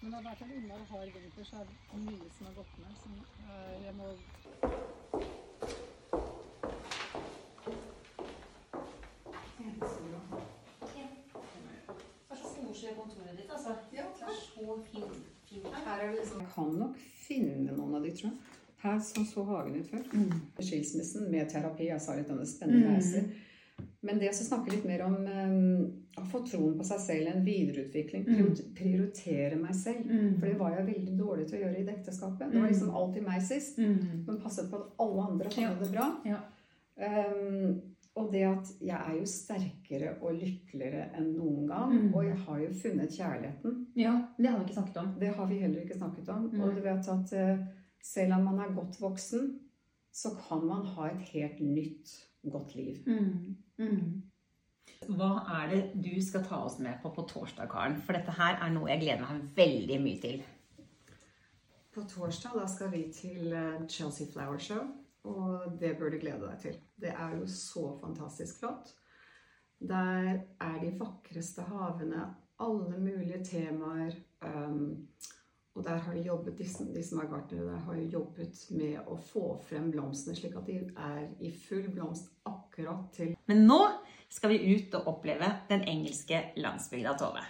Men det har vært en innmari hard vinter, så er det mye som har gått med. Så eh, jeg må er så kontoret ditt, altså. Ja, Det er så fint. fint. Her er det liksom, jeg kan nok finne noen av de, tror jeg. Her sånn så hagen ut før. Skilsmissen med terapi. Jeg sa litt om det spennende Mm. reiser. Men det å snakke litt mer om um, å få troen på seg selv, en videreutvikling, Mm. prioritere meg selv. Mm. For det var jeg veldig dårlig til å gjøre i det ekteskapet. Det var liksom alltid meg sist. Mm. Men passet på at alle andre hadde Ja. det bra. Ja. Um, og det at jeg er jo sterkere og lykkeligere enn noen gang. Mm. Og jeg har jo funnet kjærligheten. Ja, det har vi ikke snakket om. Det har vi heller ikke snakket om. Mm. Og du vet at eh, selv om man er godt voksen, så kan man ha et helt nytt, godt liv. Mm. Mm. Hva er det du skal ta oss med på på torsdag, Karen? For dette her er noe jeg gleder meg veldig mye til. På torsdag da skal vi til eh, Chelsea Flower Show, og det bør du glede deg til. Det er jo så fantastisk flott. Der er de vakreste havene, alle mulige temaer. Um, og der har de jobbet, de, som- de som er gartnere der, har jo jobbet med å få frem blomstene, slik at de er i full blomst akkurat til Men nå skal vi ut og oppleve den engelske landsbygda Tove.